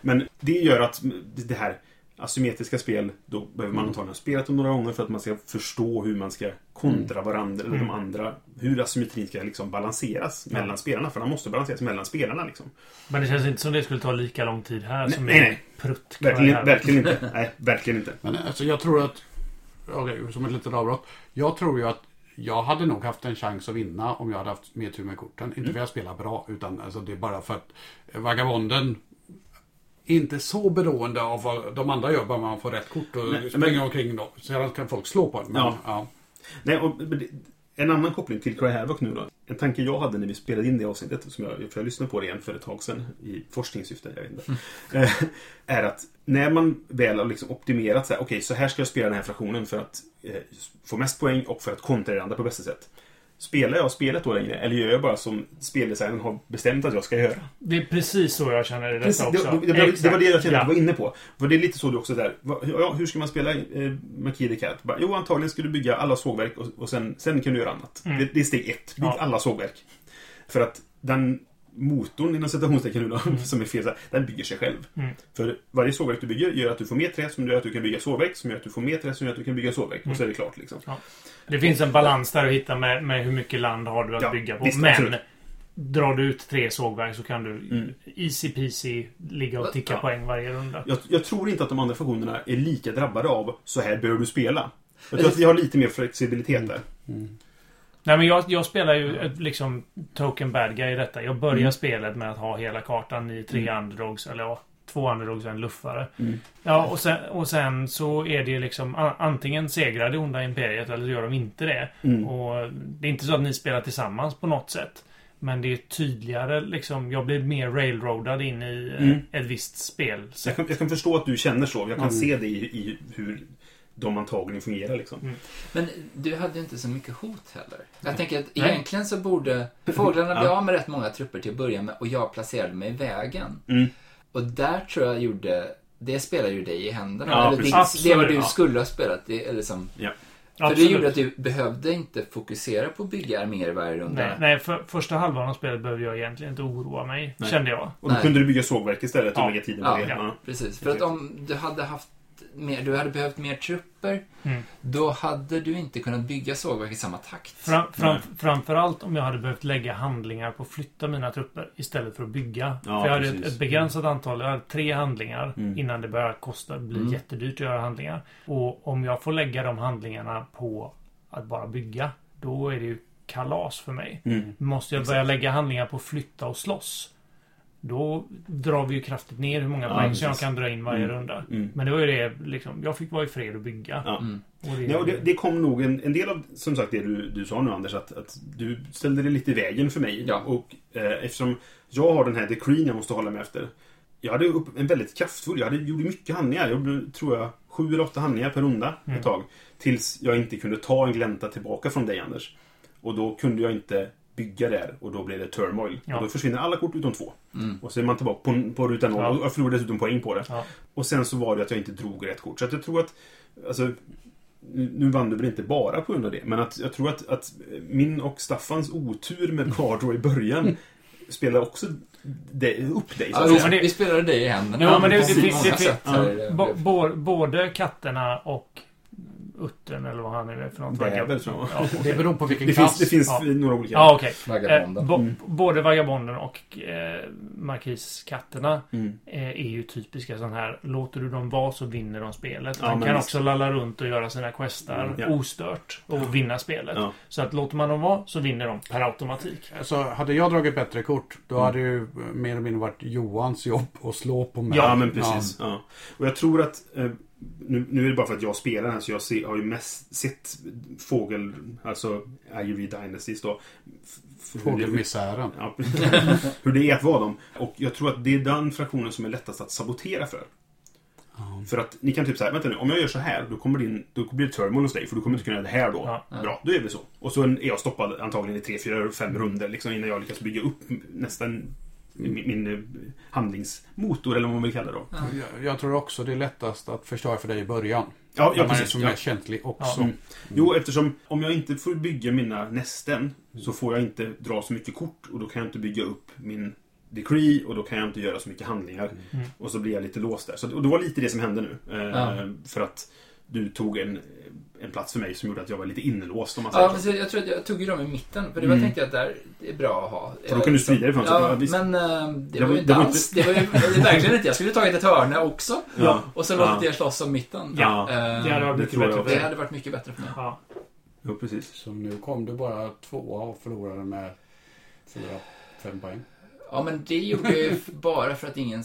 Men det gör att det här asymmetriska spel, då behöver man antagligen ha spelat dem några gånger för att man ska förstå hur man ska kontra varandra, eller de andra. Hur asymmetrin ska liksom balanseras mellan spelarna. För den måste balanseras mellan spelarna liksom. Men det känns inte som det skulle ta lika lång tid här Nej, som nej, i nej. prutt. Verkligen, verkligen inte. Nej, verkligen inte. Men alltså jag tror att, okej, som ett litet avbrott. Jag tror ju att jag hade nog haft en chans att vinna om jag hade haft mer tur med korten. Inte för att jag spelar bra, utan alltså det är bara för att Vagabonden inte så beroende av vad de andra gör, bara man får rätt kort och Nej, springer men- omkring då. Sedan kan folk slå på en. Men, Ja. ja. Nej, och, en annan koppling till Cry Havoc nu då. En tanke jag hade när vi spelade in det avsnittet, som jag, för jag lyssnade på det igen för ett tag sedan i forskningssyfte, jag vet inte. eh, är att när man väl har liksom optimerat så här, okej, så här ska jag spela den här fraktionen för att eh, få mest poäng och för att kontra det andra på bästa sätt. Spelar jag spelet då längre? Eller gör jag bara som speldesignen har bestämt att jag ska göra? Det är precis så jag känner i detta Precis, också. det, det, det, det var det jag kände att du var inne på. Var det lite så du också där, ja, hur ska man spela eh, de Cat? Bara, Jo, antagligen ska du bygga alla sågverk och, och sen, sen kan du göra annat. Mm. Det, det är steg ett. Bygg Ja. alla sågverk. För att den motorn inom citationstecken nu då, som är fel, så här, den bygger sig själv. Mm. För varje sågverk du bygger gör att du får mer trä som gör att du kan bygga sågverk, som gör att du får mer trä som gör att du kan bygga sågverk. Och så är det klart liksom. Det finns en balans där att hitta med, med hur mycket land har du att Ja, bygga på. visst, Men absolut. drar du ut tre sågverk så kan du Mm. easy peasy ligga och ticka Ja. poäng varje runda. Jag, jag tror inte att de andra funktionerna är lika drabbade av så här bör du spela. Jag tror att vi har lite mer flexibilitet där. Nej men jag, jag spelar ju ett, liksom token bad guy i detta. Jag börjar Mm. spelet med att ha hela kartan i tre underdogs. Eller ja, två underdogs och en luffare. Mm. Ja, och sen, och sen så är det ju liksom antingen segrar det onda imperiet eller så gör de inte det. Mm. Och det är inte så att ni spelar tillsammans på något sätt. Men det är tydligare liksom. Jag blir mer railroadad in i eh, Mm. ett visst spel. Jag kan, jag kan förstå att du känner så. Jag kan Mm. se det i, i hur de antagligen fungerar liksom. Mm. Men du hade ju inte så mycket hot heller. Jag tänker att Nej. egentligen så borde fåglarna bli Ja. av med rätt många trupper till att börja med och jag placerade mig i vägen. Mm. Och där tror jag gjorde, det spelade ju dig i händerna. Ja, eller precis. det, det var du ja. skulle ha spelat. Det, eller som, Ja. för det Absolut. gjorde att du behövde inte fokusera på att bygga arméer varje runda. Nej, nej för, första halvan av spelet behövde jag egentligen inte oroa mig. Nej. Kände jag. Och då Nej. kunde du bygga sågverk istället och Ja. lägga tiden Ja, på det. ja. Ja. Precis. För att om du hade haft mer, du hade behövt mer trupper, Mm. då hade du inte kunnat bygga sågverk i samma takt. Fram, fram, Nej. framförallt om jag hade behövt lägga handlingar på att flytta mina trupper istället för att bygga. Ja, för jag hade ett, ett begränsat antal, jag hade tre handlingar Mm. innan det börjar kosta, bli Mm. jättedyrt att göra handlingar. Och om jag får lägga de handlingarna på att bara bygga, då är det ju kalas för mig. Mm. Måste jag börja lägga handlingar på att flytta och slåss, då drar vi ju kraftigt ner hur många Ja, poäng som jag kan dra in varje Mm. runda. Mm. Men det var ju det, liksom, jag fick vara i fred och bygga. Ja. Mm. Och det, Ja, och det, det kom nog en, en del av, som sagt, det du, du sa nu Anders, att, att du ställde dig lite i vägen för mig. Ja. Och eh, eftersom jag har den här decreen jag måste hålla mig efter. Jag hade upp en väldigt kraftfull, jag hade, gjorde mycket handlingar. Jag gjorde, tror jag, sju eller åtta handlingar per runda Mm. ett tag. Tills jag inte kunde ta en glänta tillbaka från dig Anders. Och då kunde jag inte bygga där och då blev det turmoil. Ja. Och då försvinner alla kort utom två. Mm. Och så är man tillbaka på, på ruta noll Ja. och jag förlorar dessutom poäng på det. Ja. Och sen så var det att jag inte drog rätt kort. Så att jag tror att... Alltså, nu vann du väl inte bara på grund av det, men att jag tror att, att min och Staffans otur med Cardro i början spelar också det, upp dig. Så att vi, spelar dig i händerna. Ja, men det- det det det. Både katterna och uttern eller vad han nu är för något. Bäver, tror jag. Ja, Det beror på vilken Det klass. finns, det finns Ja. några olika. ja okej. Eh, bo, Mm. Både vagabonden och eh, markiskatterna Mm. eh, är ju typiska sån här. Låter du dem vara så vinner de spelet. Ja, men kan visst. också lalla runt och göra sina questar Mm, ja. ostört och vinna spelet. Ja. Så att låter man dem vara så vinner de per automatik. Alltså, hade jag dragit bättre kort, då Mm. hade ju mer eller mindre varit Johans jobb att slå på mig. Ja, men precis. Ja. Och jag tror att... Eh, nu, nu är det bara för att jag spelar den här, så jag ser, har ju mest sett Fågel, alltså Ivory Dynasties då. Fågelmisären. Ja, hur det är att vara dem. Och jag tror att det är den fraktionen som är lättast att sabotera för. För att ni kan typ säga, vänta nu, om jag gör så här, då, kommer din, då blir det turmoil hos dig, för du kommer inte kunna göra det här då. Ja. Bra, då är vi så. Och så är jag stoppad antagligen i tre, fyra, fem runder liksom, innan jag lyckas bygga upp nästan min, min eh, handlingsmotor, eller vad man vill kalla det då. Jag, jag tror också det är lättast att förstöra för dig i början. Ja, ja man är precis. som Ja. mest känslig också. Mm. Jo, eftersom om jag inte får bygga mina nästen så får jag inte dra så mycket kort och då kan jag inte bygga upp min decree och då kan jag inte göra så mycket handlingar. Mm. Och så blir jag lite låst där. Så, och det var lite det som hände nu. Eh, Ja. För att du tog en, en plats för mig som gjorde att jag var lite inlåst om man säger Ja, så jag tror att jag tog ju dem i mitten. För det var Mm. tänkte jag att där är bra att ha. För då kan du sprida dig från, Ja, ja, men eh, det, Det var var- ju inte det var alls. Det var ju det verkligen inte. Jag skulle tagit ett hörne också. Ja. Och så Ja. låtit er slåss om mitten. Ja, Eh, Det hade varit det mycket bättre också. det för hade varit mycket bättre för mig. Ja. Jo, precis. Så nu kom du bara tvåa och förlorade med fyra, fem poäng. Ja, men det gjorde jag ju bara för att ingen...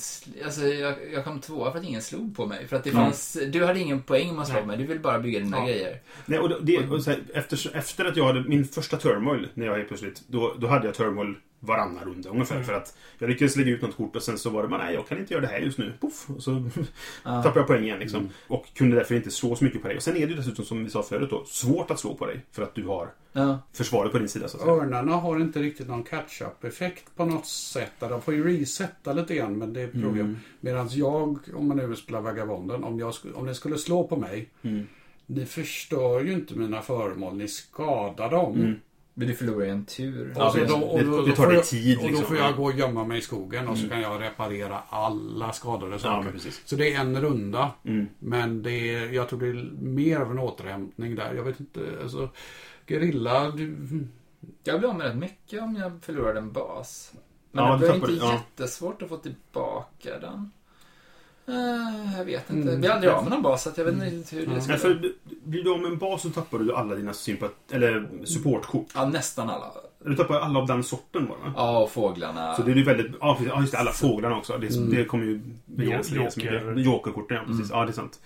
Alltså, jag, jag kom tvåa för att ingen slog på mig. För att det Mm. fanns... Du hade ingen poäng man slog mig. Du vill bara bygga dina Ja. grejer. Nej, och det, och så här, efter, efter att jag hade min första turmoil, när jag helt plötsligt, då, då hade jag turmoil varannan runda ungefär. Mm. För att jag lyckades lägga ut något kort och sen så var det bara, nej jag kan inte göra det här just nu. Puff, och så Ja. tappade jag poäng igen liksom. Mm. Och kunde därför inte slå så mycket på dig. Och sen är det ju dessutom, som vi sa förut då, svårt att slå på dig. För att du har Ja. försvaret på din sida så att säga. Örnarna har inte riktigt någon catch-up-effekt på något sätt. De får ju resetta lite grann men det är problem. Mm. Medan jag, om man nu vill spela Vagabonden, om, jag, om ni skulle slå på mig. Mm. Ni förstör ju inte mina föremål, ni skadar dem. Men du förlorar ju en tur. Ja, Och det- då- och det- då- det tar får dig jag- tid, Och då liksom. får Ja. jag gå och gömma mig i skogen och så Mm. kan jag reparera alla skadade Ja, saker. men precis. så det är en runda. Mm. Men det är, jag tror det är mer av en återhämtning där. Jag vet inte, alltså... Gerilla, du, Jag blir av med rätt mycket om jag förlorar en bas. Men Ja, det var inte ja. jättesvårt att få tillbaka den. Eh, jag vet inte. Mm. Blir aldrig av med någon bas, så jag vet inte hur det Mm. Ska... för du- blir du av med en bas så tappar du alla dina sympat eller supportkort. Ja, nästan alla. Du tappar alla av den sorten bara. Ja, och fåglarna. Så det är ju väldigt... Ja, just det. Alla fåglarna också. Det, Mm. det kommer ju begränsa det. Jokerkorten, ja. Precis. Ja, det är sant.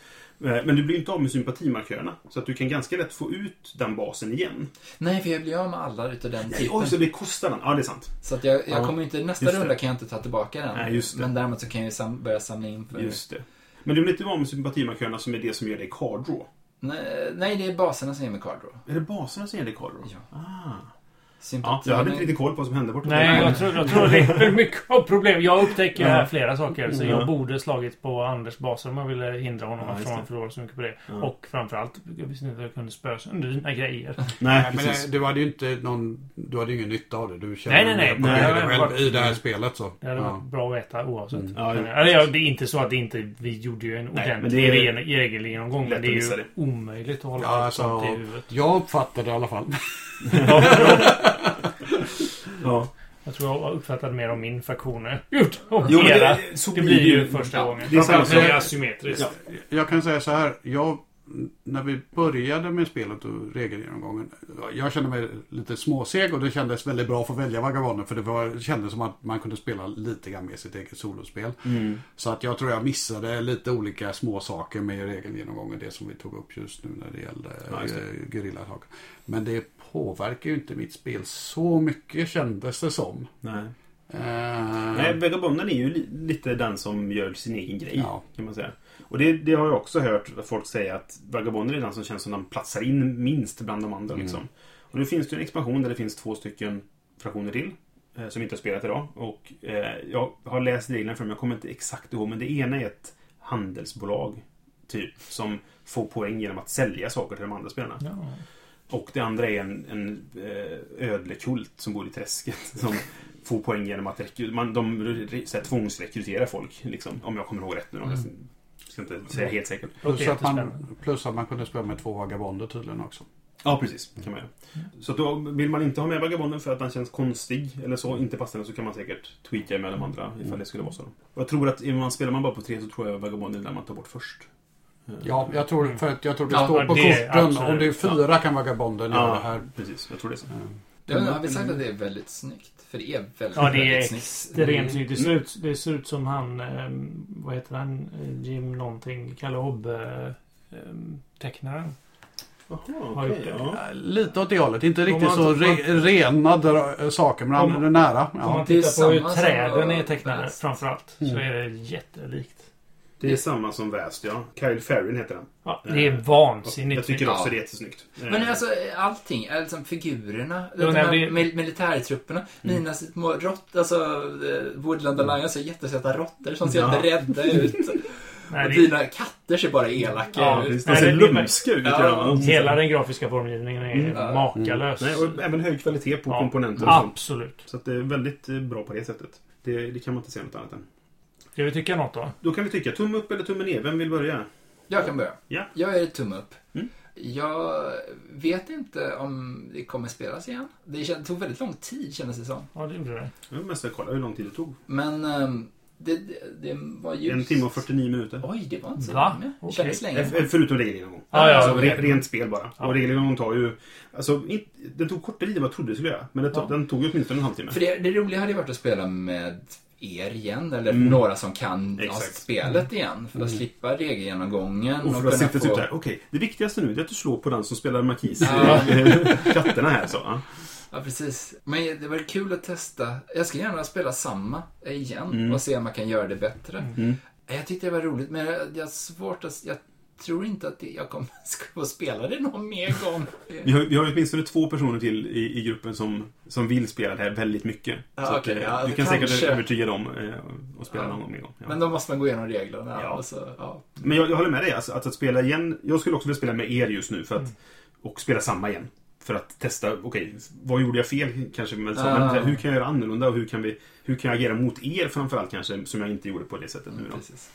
Eh, Men du blir inte av med sympatimarkörerna. Så att du kan ganska lätt få ut den basen igen. Nej, för jag blir av med alla utav den typen. oj, så det kostar den. Ja, det är sant. Så att jag, jag Ja, kommer inte... Nästa runda kan jag inte ta tillbaka den. Nej, just det. Men däremot så kan jag sam, börja samla in för... Just det. Men du blir inte av med sympatimarkörerna som är det som gör dig card draw. Nej, nej, det är baserna som ger mig card draw. Är det baserna som ger dig card draw? Ja. Ah. Ja, Sympati. jag hade inte riktigt koll på vad som hände borta Nej, jag tror, jag tror det är mycket av problem. Jag upptäcker Ja. här flera saker. Så Ja. jag borde slagit på Anders baser om jag ville hindra honom Ja, det. han förlorade så mycket på det. Ja. Och framförallt, jag visste inte att jag kunde spöa sönder dina grejer. Nej, men precis. det- du hade ju inte någon... Du hade ju ingen nytta av det. Du känner Nej, nej, nej. Nej, det själv varit- i det här spelet så. Det hade Ja. varit bra att veta oavsett. Mm. Ja, Eller, ja, det är inte så att det inte... Vi gjorde ju en men ordentlig det är- regen- regelgenomgång. Men att det är ju det. omöjligt att hålla Ja, allt alltså, sånt i huvudet. jag uppfattade det i alla fall. Ja, Ja. jag tror jag uppfattade mer om min fraktion gjort om Jo, era. det, så Det blir ju första ja, gången. det är Framförallt är asymmetriskt. Ja. Jag kan säga så här. Jag, när vi började med spelet och regelgenomgången. Jag kände mig lite småseg och det kändes väldigt bra att få välja Vagabonden. För det, var, det kändes som att man kunde spela lite grann med sitt eget solospel. Mm. Så att jag tror jag missade lite olika små saker med regelgenomgången. Det som vi tog upp just nu när det gällde Ja, det. eh. Men det påverkar ju inte mitt spel så mycket kändes det som. Nej. Eh, Nej, Vagabonden är ju li- lite den som gör sin egen grej. Ja. Kan man säga. Och det, det har jag också hört folk säga att Vagabonden är den som känns som den platsar in minst bland de andra. Mm. Liksom. Och nu finns det en expansion där det finns två stycken fraktioner till. Eh, som inte har spelat idag. Och eh, jag har läst reglerna för dem, jag kommer inte exakt ihåg. Men det ena är ett handelsbolag. Typ. Som får poäng genom att sälja saker till de andra spelarna. Ja. Och det andra är en, en eh, ödlekult som bor i träsket. Som får poäng genom att rekry- man, de så här, tvångsrekryterar folk. Liksom, om jag kommer ihåg rätt nu. Mm. Jag ska inte säga helt säkert. Plus, att man, plus att man kunde spela med två vagabonder tydligen också. Ja, precis. kan man göra. Så att då vill man inte ha med Vagabonden för att den känns konstig eller så, inte passande, så kan man säkert tweaka med de andra ifall det skulle vara så. Och jag tror att om man spelar man bara på tre så tror jag Vagabonden är den man tar bort först. Eh, Ja, jag tror, för att jag tror det Ja, står på det- korten. absolut. Om det är fyra kan vagabonden göra det Ja, här. precis. Jag tror det är så. Inte, har vi sagt att det är väldigt snyggt? För det är väldigt, Ja, det är extremt snyggt. Det ser ut, det ser ut som han... Eh, vad heter han? Eh, Jim någonting. Kalle Hobbe... Eh, tecknaren. Har gjort okej. det. ja. Ja, Lite åt det hållet. Inte Om riktigt man- så re, man- rena dra- saker, men Om- han är nära. Om Ja. man det är tittar på hur träden är tecknade framförallt. Så Mm. är det jättelikt. Det är samma som Väst, ja. Kyle Farrin heter han. Ja, det är vansinnigt Jag tycker också det är jättesnyggt. Men Eh, alltså allting, alltså figurerna, Ja, de mil- militärtrupperna, Mm. mina små råttor, alltså eh, Woodland Alliance är jättesöta råttor som ser Ja. rädda ut. Nej, och det- dina katter ser bara elaka Ja, ut. De ser lumska ut. Ja. de. Hela den grafiska formgivningen är Mm. makalös. Nej, och även hög kvalitet på Ja. komponenter och sånt. Absolut. Så att det är väldigt eh, bra på det sättet. Det, det kan man inte säga något annat än. Ska vi tycka något då? Då kan vi tycka tumme upp eller tumme ner. Vem vill börja? Jag kan börja. Ja. Jag är tumme upp. Mm. Jag vet inte om det kommer spelas igen. Det tog väldigt lång tid kändes det som. Ja, det gjorde det. Jag mest kolla hur lång tid det tog. Men ehm, det, det, det var ju... En timme och 49 minuter. Oj, det var inte så Va? länge. Det Okej. kändes länge. Förutom regelgenomgång. Ja, ja, alltså, re, rent spel bara. Ja. Och regelgenomgång tar ju... Alltså, in, den tog kortare tid än vad jag trodde det skulle göra. Men det tog, Ja. den tog ju åtminstone en halvtimme. För det, det roliga hade ju varit att spela med er igen, eller Mm. några som kan Exakt. ja, spelet igen. För att slippa regelgenomgången Och för att sitta typ såhär, okej, det viktigaste nu är att du slår på den som spelar markis. Ja. Katterna här så. Ja. Ja, precis. Men det var kul att testa. Jag ska gärna spela samma igen Mm. och se om man kan göra det bättre. Mm. Jag tyckte det var roligt, men jag, jag har svårt att... Jag tror inte att jag kommer få spela det någon mer gång. Vi har, vi har åtminstone två personer till i, i gruppen som, som vill spela det här väldigt mycket. Ja, så att, okej, eh, ja, du kan kanske. säkert övertyga dem eh, och spela Ja. någon gång. En gång. Ja. Men då måste man gå igenom reglerna. Ja. Så, ja. Men jag, jag håller med dig. Alltså, att, att spela igen. Jag skulle också vilja spela med er just nu. För att, Och spela samma igen. För att testa, okej, vad gjorde jag fel kanske? Men, så, Ah. men hur kan jag göra annorlunda och hur kan, vi, hur kan jag agera mot er framförallt kanske? Som jag inte gjorde på det sättet nu då. Precis.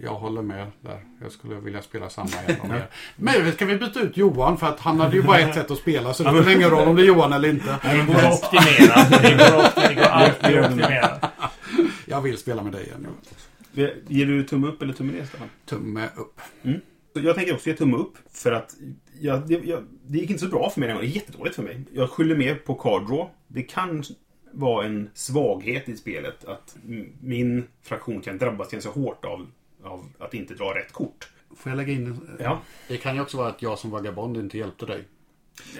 Jag håller med där. Jag skulle vilja spela samma igen om er. Men ska vi byta ut Johan? För att han hade ju bara ett sätt att spela. Så det spelar ingen roll om det är Johan eller inte. Det går att optimera. Det går, att, optimera. Jag vill spela med dig igen. Ger du tumme upp eller tumme ner, Stefan? Tumme upp. Så Jag tänker också ge tumme upp. För att jag, det, jag, det gick inte så bra för mig den gången. Det är jättedåligt för mig. Jag skyller mer på card draw. Det kan vara en svaghet i spelet att min fraktion kan drabbas ganska hårt av, av att inte dra rätt kort. Får jag lägga in? Ja. Det kan ju också vara att jag som vagabond inte hjälpte dig.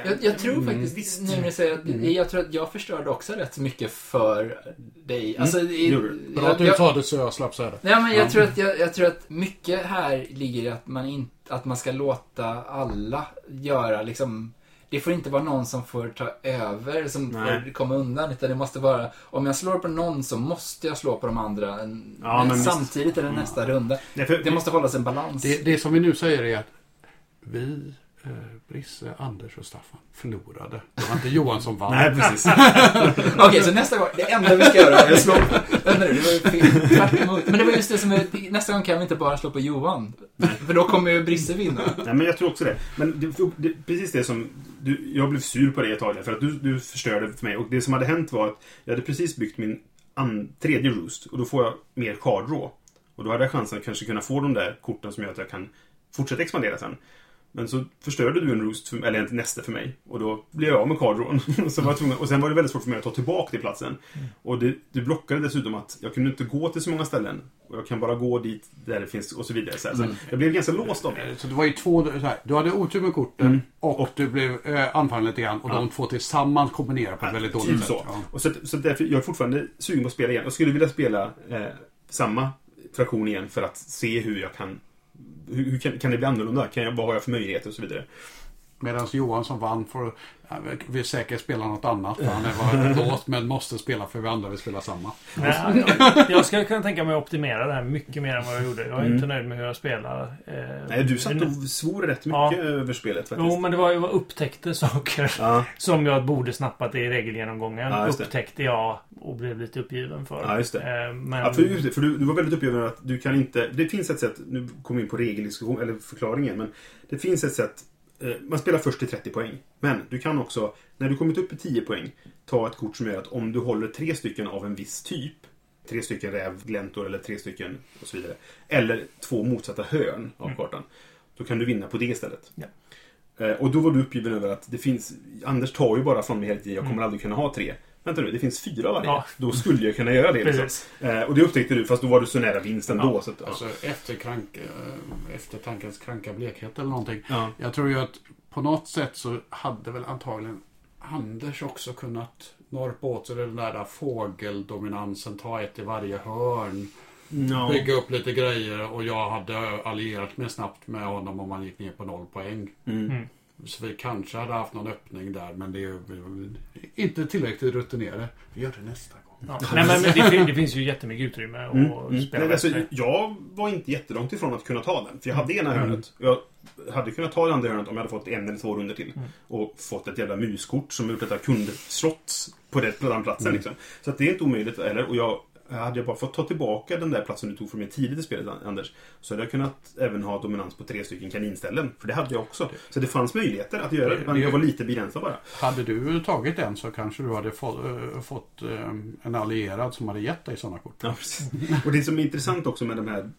Jag, jag tror Mm, faktiskt, visst. nu när du säger att, jag tror att jag förstörde också rätt så mycket för dig. Alltså, i, gjorde du. Bra att du jag, sa det så jag slapp säga det. Nej, men jag, Ja. tror att, jag, jag tror att mycket här ligger i att man, inte att man ska låta alla göra liksom det får inte vara någon som får ta över, som Nej. får komma undan. Utan det måste vara, om jag slår på någon så måste jag slå på de andra en, Ja, men visst. samtidigt eller nästa runda. Nej, för, Det måste hållas en balans. det. Det som vi nu säger är att vi, eh, Brisse, Anders och Staffan förlorade. Det var inte Johan som vann. Nej, precis. Okej, så nästa gång, det enda vi ska göra är att slå Vänta nu, det var ju fel. Men det var just det som är, nästa gång kan vi inte bara slå på Johan. För då kommer ju Brisse vinna. Nej, men jag tror också det. Men det, det, precis det som... Du, jag blev sur på dig ett tag där, för att du, du förstörde för mig. Och det som hade hänt var att jag hade precis byggt min an, tredje roost. Och då får jag mer card draw. Och då hade jag chansen att kanske kunna få de där korten som gör att jag kan fortsätta expandera sen. Men så förstörde du en roost, för, eller en näste för mig. Och då blev jag av med card drawn. så var jag tvungen, och sen var det väldigt svårt för mig att ta tillbaka till platsen. Och det, det blockade dessutom att jag kunde inte gå till så många ställen. Och jag kan bara gå dit där det finns och så vidare. Så, så jag blev ganska låst av det. Så det var ju två, så här, du hade otur med korten Mm. och, du blev eh, anfallen lite grann. Och de två tillsammans kombinerar på ett väldigt dåligt Typ sätt. så. Ja. Och så, så därför, jag är fortfarande sugen på att spela igen. Jag skulle vilja spela eh, samma fraktion igen för att se hur jag kan... Hur, kan, kan det bli annorlunda? Kan jag, vad har jag för möjligheter och så vidare? Medan Johan som vann ja, vill säkert spela något annat. För han är bara låst men måste spela för vi andra vill spela samma. Nej, jag, jag skulle kunna tänka mig att optimera det här mycket mer än vad jag gjorde. Jag är Mm. inte nöjd med hur jag spelar. Eh, Nej, du satt och svor rätt mycket Ja. över spelet faktiskt. Jo, men det var ju jag upptäckte saker Ja, som jag borde snappat i regelgenomgången. Ja, upptäckte jag och blev lite uppgiven för. Ja, just det. Eh, men... Ja, för, just det, för du, du var väldigt uppgiven att du kan inte... Det finns ett sätt, nu kommer vi in på regeldiskussion, eller förklaringen, men det finns ett sätt. Eh, man spelar först till 30 poäng. Men du kan också, när du kommit upp i 10 poäng, ta ett kort som gör att om du håller tre stycken av en viss typ, tre stycken rävgläntor eller tre stycken och så vidare, eller två motsatta hörn av kartan, då kan du vinna på det istället. Ja. Eh, Och då var du uppgiven över att det finns... Anders tar ju bara från mig hela tiden, jag kommer Mm. aldrig kunna ha tre. Vänta nu, det finns fyra varje. Ja. Då skulle jag kunna göra det. Liksom. Precis. Eh, och det upptäckte du, fast då var du så nära vinst ändå. Ja. Så att, ja. Alltså efter krank, eh, eftertankens kranka blekhet eller någonting. Ja. Jag tror ju att på något sätt så hade väl antagligen Anders också kunnat norpa åt sig den där fågeldominansen, ta ett i varje hörn, Ja. bygga upp lite grejer och jag hade allierat mig snabbt med honom om man gick ner på noll poäng. Mm. Mm. Så vi kanske hade haft någon öppning där men det är ju inte tillräckligt rutinerade. Vi gör det nästa gång. Ja. Nej, men det, det finns ju jättemycket utrymme att Mm. Mm. spela Nej, alltså, jag var inte jättelångt ifrån att kunna ta den. För jag hade ena Mm. hörnet. Jag hade kunnat ta det andra hörnet om jag hade fått en eller två runder till. Mm. Och fått ett jävla muskort som gjort att jag kunde slått på det, på den platsen. Mm. Liksom. Så att det är inte omöjligt heller. Och jag, hade jag bara fått ta tillbaka den där platsen du tog från mig tidigt i spelet, Anders, så hade jag kunnat även ha dominans på tre stycken kaninställen. För det hade jag också. Så det fanns möjligheter att göra det, men jag var lite begränsad bara. Hade du tagit den så kanske du hade fått, äh, fått äh, en allierad som hade gett dig sådana kort. Ja, precis. Och det som är intressant också med de här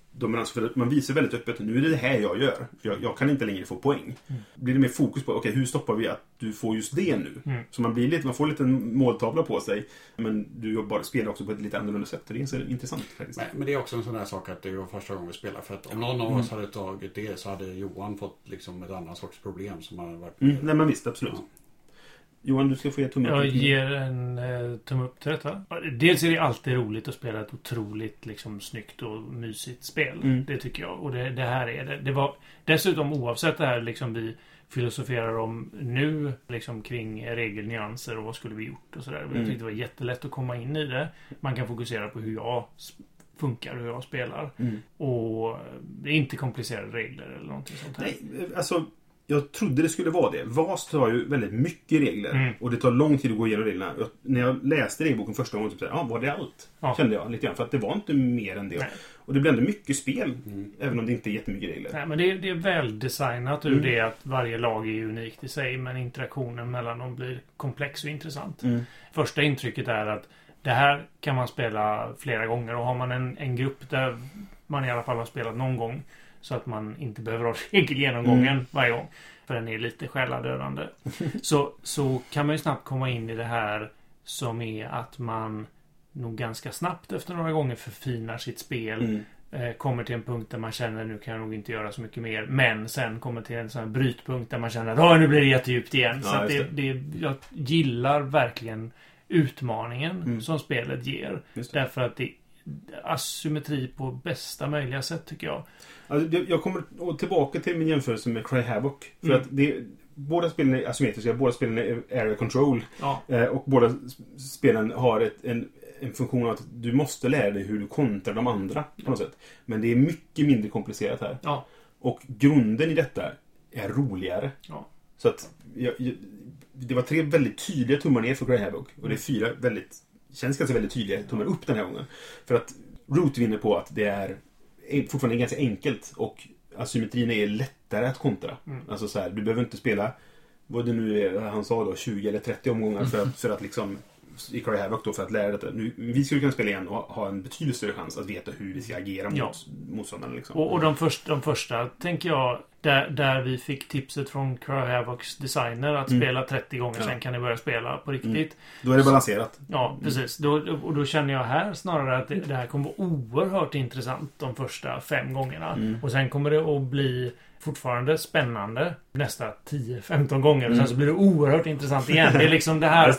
för att man visar väldigt öppet nu är det det här jag gör. För jag, jag kan inte längre få poäng. Blir det mer fokus på, okej hur stoppar vi att du får just det nu? Mm. Så man, blir lite, man får en liten måltavla på sig. Men du jobbar, spelar också på ett lite annorlunda sätt. Det är så intressant faktiskt. Men, men det är också en sån där sak att det var första gången vi spelade. För att om någon av oss hade tagit det så hade Johan fått liksom ett annat sorts problem som hade varit... Mm, nej men visst, absolut. Ja. Johan, du ska få ge tummen Jag upp. ger en eh, tumme upp till detta. Dels är det alltid roligt att spela ett otroligt liksom, snyggt och mysigt spel. Mm. Det tycker jag. Och det, det här är det. det var, dessutom oavsett det här liksom vi filosoferar om nu liksom kring regelnyanser och vad skulle vi gjort och sådär. Jag Mm. tyckte det var jättelätt att komma in i det. Man kan fokusera på hur jag funkar, hur jag spelar. Mm. Och det är inte komplicerade regler eller någonting sånt här. Nej, alltså jag trodde det skulle vara det. VAS har ju väldigt mycket regler. Mm. Och det tar lång tid att gå igenom reglerna. Jag, när jag läste regelboken första gången, typ, så här, ja, var det allt? Ja. Kände jag lite grann. För att det var inte mer än det. Nej. Och det blir ändå mycket spel. Även om det inte är jättemycket regler. Nej, men det är, det är väldesignat ur Mm. det att varje lag är unikt i sig, men interaktionen mellan dem blir komplex och intressant. Mm. Första intrycket är att det här kan man spela flera gånger och har man en, en grupp där man i alla fall har spelat någon gång så att man inte behöver ha regelgenomgången Mm. varje gång. För den är lite själadödande. så, så kan man ju snabbt komma in i det här som är att man nog ganska snabbt efter några gånger förfinar sitt spel. Mm. Eh, kommer till en punkt där man känner nu kan jag nog inte göra så mycket mer. Men sen kommer till en sån här brytpunkt där man känner att nu blir det jättedjupt igen. Ja, så just det, det, jag gillar verkligen utmaningen Mm. som spelet ger. Det. Därför att det asymmetri på bästa möjliga sätt tycker jag. Alltså, jag- kommer tillbaka till min jämförelse med Cry Havoc. För Mm. att det, båda spelen är asymmetriska, båda spelen är area control. Ja, Eh, och båda spelen har ett, en, en funktion av att du måste lära dig hur du kontrar de andra på något sätt. Men det är mycket mindre komplicerat här. ja, Och grunden i detta är roligare. ja. Så att jag, jag, det var tre väldigt tydliga tummar ner för Grey Havoc. Och det är fyra väldigt, känns ganska väldigt tydliga tummar upp den här gången. För att Root vinner på att det är är fortfarande ganska enkelt och asymmetrin är lättare att kontra. Mm. Alltså så här, du behöver inte spela vad det nu är han sa då, 20 eller 30 omgångar för att, för att liksom i Cry Havoc då för att lära detta. Nu, vi skulle kunna spela igen och ha en betydligt större chans att veta hur vi ska agera mot Ja. motståndarna. Liksom. Och, och de, första, de första, tänker jag, där, där vi fick tipset från Cry Havocs designer att Mm. spela 30 gånger, Ja. sen kan ni börja spela på riktigt. Då är det balanserat. Ja, precis. Då, och då känner jag här snarare att det, det här kommer vara oerhört intressant de första fem gångerna. Mm. Och sen kommer det att bli fortfarande spännande nästa 10-15 gånger. Och Mm. sen så blir det oerhört intressant igen. Det är liksom det här...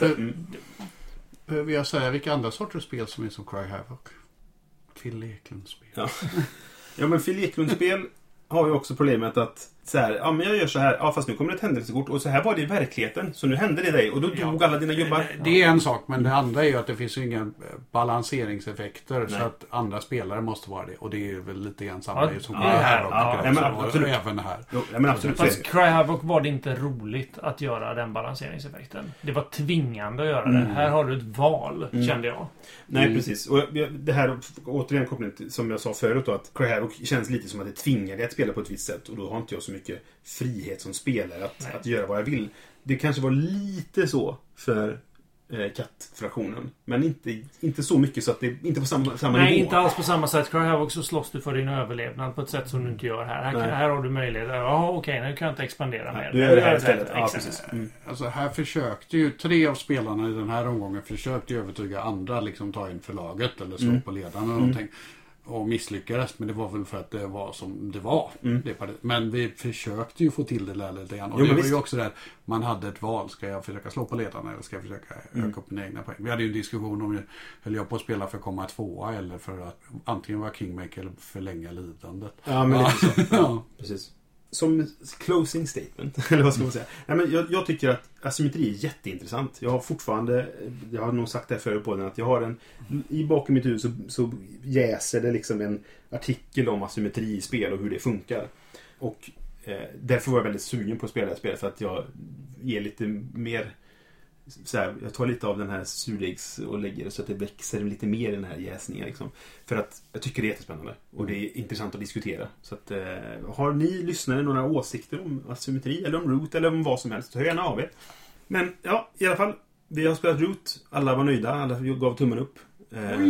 Behöver jag säga vilka andra sorters spel som är som Cry Havoc? Phil Eklund-spel. Ja. Ja, men Phil Eklund-spel har ju också problemet att så här, ja men jag gör så här, ja fast nu kommer det ett händelsekort och så här var det i verkligheten. Så nu hände det dig och då dog alla dina gubbar. Det är en sak, men det andra är ju att det finns ju inga balanseringseffekter. Så Nej. att andra spelare måste vara det. Och det är väl lite grann samma Ja, som ja, Cry här, Havoc. ja, nej, men och absolut. även här. Jo, ja, men absolut. så Fast det. Cry Havoc var det inte roligt att göra den balanseringseffekten. Det var tvingande att göra det. Mm. Här har du ett val, Mm. kände jag. Nej, Mm. precis. Och det här, återigen koppling till, som jag sa förut då, att Cry Havoc känns lite som att det tvingar dig att spela på ett visst sätt. Och då har inte jag så mycket frihet som spelare att, Nej. att göra vad jag vill. Det kanske var lite så för eh, kattfraktionen. Men inte, inte så mycket så att det inte på samma, samma Nej, nivå. inte alls på samma sätt. Cry Havoc så slåss du för din överlevnad på ett sätt som du inte gör här. Här, Nej. här har du möjlighet. Ja, okej, nu kan jag inte expandera Nej, mer. du gör det här istället. Ja, Exakt. precis. Mm. Alltså här försökte ju tre av spelarna i den här omgången försökte ju övertyga andra liksom ta in förlaget eller slå Mm. på ledaren eller någonting. Och misslyckades. Men det var väl för att det var som det var. Mm. Det partiet. Men vi försökte ju få till det där lite grann. Och Jo, det var visst. ju också där. Man hade ett val. Ska jag försöka slå på ledaren eller ska jag försöka Mm. öka upp mina egna poäng? Vi hade ju en diskussion om höll jag på att spela för att komma tvåa eller för att antingen vara kingmaker eller förlänga lidandet. Ja, men Ja. så. Ja. Precis. Som closing statement, eller vad ska man säga? Nej, men jag, jag tycker att asymmetri är jätteintressant. Jag har fortfarande, jag har nog sagt det här förut på den, att jag har en, i bakom mitt huvud så, så jäser det liksom en artikel om asymmetri i spel och hur det funkar. Och eh, därför var jag väldigt sugen på att spela det här spelet för att jag ger lite mer så här, jag tar lite av den här surdegs och lägger det så att det växer lite mer i den här jäsningen. Liksom. För att jag tycker det är jättespännande. Och det är intressant att diskutera. Så att, eh, har ni lyssnare några åsikter om asymmetri eller om root eller om vad som helst, så hör gärna av er. Men ja, i alla fall. Vi har spelat root. Alla var nöjda. Alla gav tummen upp. Eh,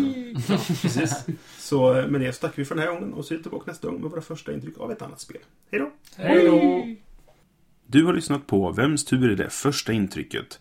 ja, precis. Så eh, med det så tackar vi för den här gången och så är vi tillbaka nästa gång med våra första intryck av ett annat spel. Hej då! Hej då! Du har lyssnat på Vems tur är det första intrycket?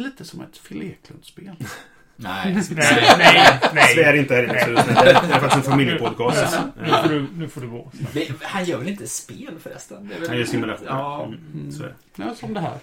Är lite som ett filéklumpspel. Nej. Nej, nej, nej. Svär inte här det är faktiskt en familjepodcast. Nu får du, nu får du gå. Det- Han gör väl inte spel förresten? Det är väl... Han gör simulation. Ja. Mm, så är det. Ja, som det här.